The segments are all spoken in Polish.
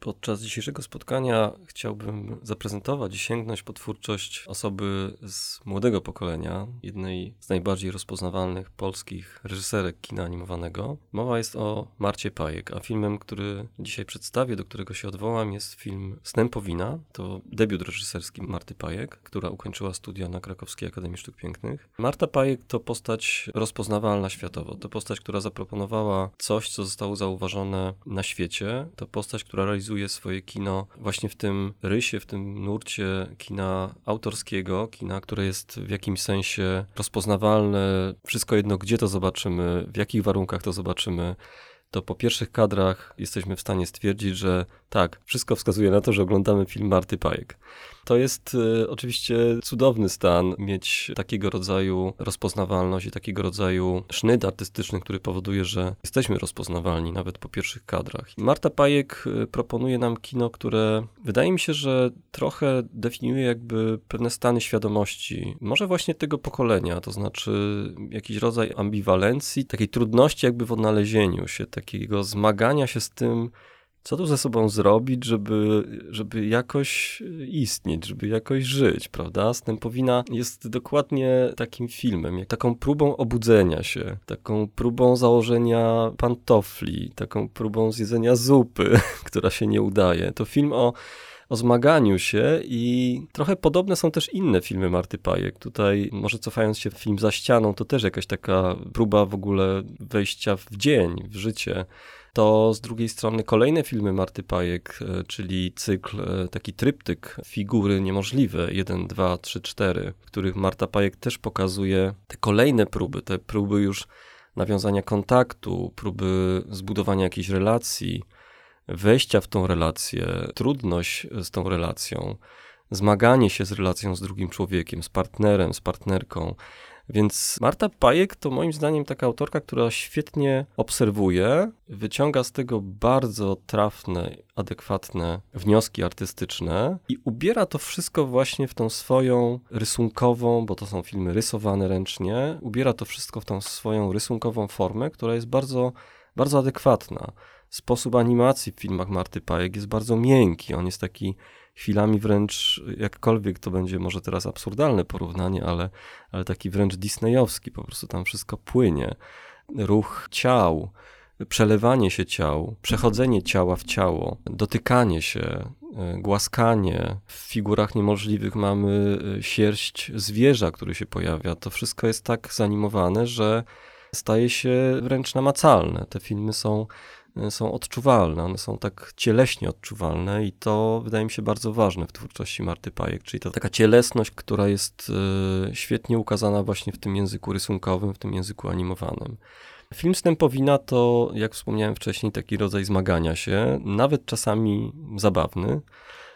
Podczas dzisiejszego spotkania chciałbym zaprezentować i sięgnąć po twórczość osoby z młodego pokolenia, jednej z najbardziej rozpoznawalnych polskich reżyserek kina animowanego. Mowa jest o Marcie Pajek, a filmem, który dzisiaj przedstawię, do którego się odwołam, jest film Snępowina. To debiut reżyserski Marty Pajek, która ukończyła studia na Krakowskiej Akademii Sztuk Pięknych. Marta Pajek to postać rozpoznawalna światowo. To postać, która zaproponowała coś, co zostało zauważone na świecie. To postać, która realizuje realizuje swoje kino właśnie w tym rysie, w tym nurcie kina autorskiego, kina, które jest w jakimś sensie rozpoznawalne. Wszystko jedno, gdzie to zobaczymy, w jakich warunkach to zobaczymy to po pierwszych kadrach jesteśmy w stanie stwierdzić, że tak, wszystko wskazuje na to, że oglądamy film Marty Pajek. To jest y, oczywiście cudowny stan mieć takiego rodzaju rozpoznawalność i takiego rodzaju sznyt artystyczny, który powoduje, że jesteśmy rozpoznawalni nawet po pierwszych kadrach. Marta Pajek y, proponuje nam kino, które wydaje mi się, że trochę definiuje jakby pewne stany świadomości, może właśnie tego pokolenia, to znaczy jakiś rodzaj ambiwalencji, takiej trudności jakby w odnalezieniu się, takiego zmagania się z tym, co tu ze sobą zrobić, żeby, żeby jakoś istnieć, żeby jakoś żyć, prawda? Stępowina jest dokładnie takim filmem, jak taką próbą obudzenia się, taką próbą założenia pantofli, taką próbą zjedzenia zupy, która się nie udaje. To film o o zmaganiu się i trochę podobne są też inne filmy Marty Pajek. Tutaj może cofając się w film Za ścianą, to też jakaś taka próba w ogóle wejścia w dzień, w życie to z drugiej strony kolejne filmy Marty Pajek, e, czyli cykl, e, taki tryptyk figury niemożliwe 1, 2, 3, 4, w których Marta Pajek też pokazuje te kolejne próby, te próby już nawiązania kontaktu, próby zbudowania jakiejś relacji, wejścia w tą relację, trudność z tą relacją, zmaganie się z relacją z drugim człowiekiem, z partnerem, z partnerką. Więc Marta Pajek to moim zdaniem taka autorka, która świetnie obserwuje, wyciąga z tego bardzo trafne, adekwatne wnioski artystyczne i ubiera to wszystko właśnie w tą swoją rysunkową, bo to są filmy rysowane ręcznie, ubiera to wszystko w tą swoją rysunkową formę, która jest bardzo, bardzo adekwatna. Sposób animacji w filmach Marty Pajek jest bardzo miękki, on jest taki chwilami wręcz, jakkolwiek to będzie może teraz absurdalne porównanie, ale, ale taki wręcz disneyowski, po prostu tam wszystko płynie. Ruch ciał, przelewanie się ciał, przechodzenie ciała w ciało, dotykanie się, e, głaskanie. W figurach niemożliwych mamy e, sierść zwierza, który się pojawia. To wszystko jest tak zanimowane, że staje się wręcz namacalne. Te filmy są są odczuwalne, one są tak cieleśnie odczuwalne i to wydaje mi się bardzo ważne w twórczości Marty Pajek, czyli to taka cielesność, która jest e, świetnie ukazana właśnie w tym języku rysunkowym, w tym języku animowanym. Film Stępowina to, jak wspomniałem wcześniej, taki rodzaj zmagania się, nawet czasami zabawny.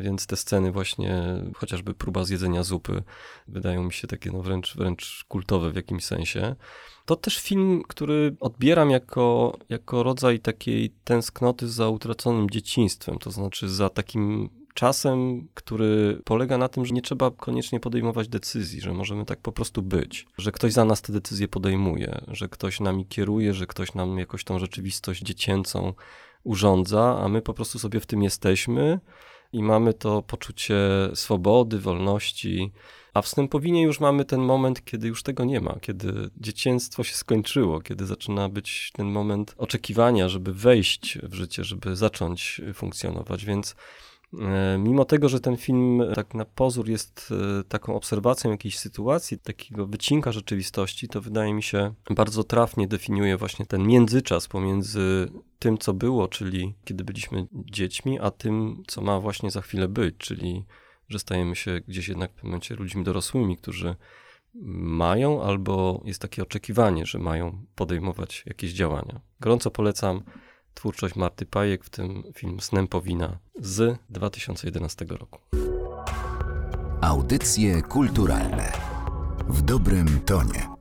Więc te sceny właśnie, chociażby próba zjedzenia zupy, wydają mi się takie no wręcz, wręcz kultowe w jakimś sensie. To też film, który odbieram jako, jako rodzaj takiej tęsknoty za utraconym dzieciństwem, to znaczy za takim czasem, który polega na tym, że nie trzeba koniecznie podejmować decyzji, że możemy tak po prostu być, że ktoś za nas te decyzje podejmuje, że ktoś nami kieruje, że ktoś nam jakoś tą rzeczywistość dziecięcą urządza, a my po prostu sobie w tym jesteśmy i mamy to poczucie swobody, wolności. A w Snępowinie już mamy ten moment, kiedy już tego nie ma, kiedy dzieciństwo się skończyło, kiedy zaczyna być ten moment oczekiwania, żeby wejść w życie, żeby zacząć funkcjonować. Więc E, mimo tego, że ten film tak na pozór jest e, taką obserwacją jakiejś sytuacji, takiego wycinka rzeczywistości, to wydaje mi się bardzo trafnie definiuje właśnie ten międzyczas pomiędzy tym, co było, czyli kiedy byliśmy dziećmi, a tym, co ma właśnie za chwilę być, czyli że stajemy się gdzieś jednak w pewnym momencie ludźmi dorosłymi, którzy mają albo jest takie oczekiwanie, że mają podejmować jakieś działania. Gorąco polecam twórczość Marty Pajek, w tym film Snem Powina z 2011 roku. Audycje kulturalne w dobrym tonie.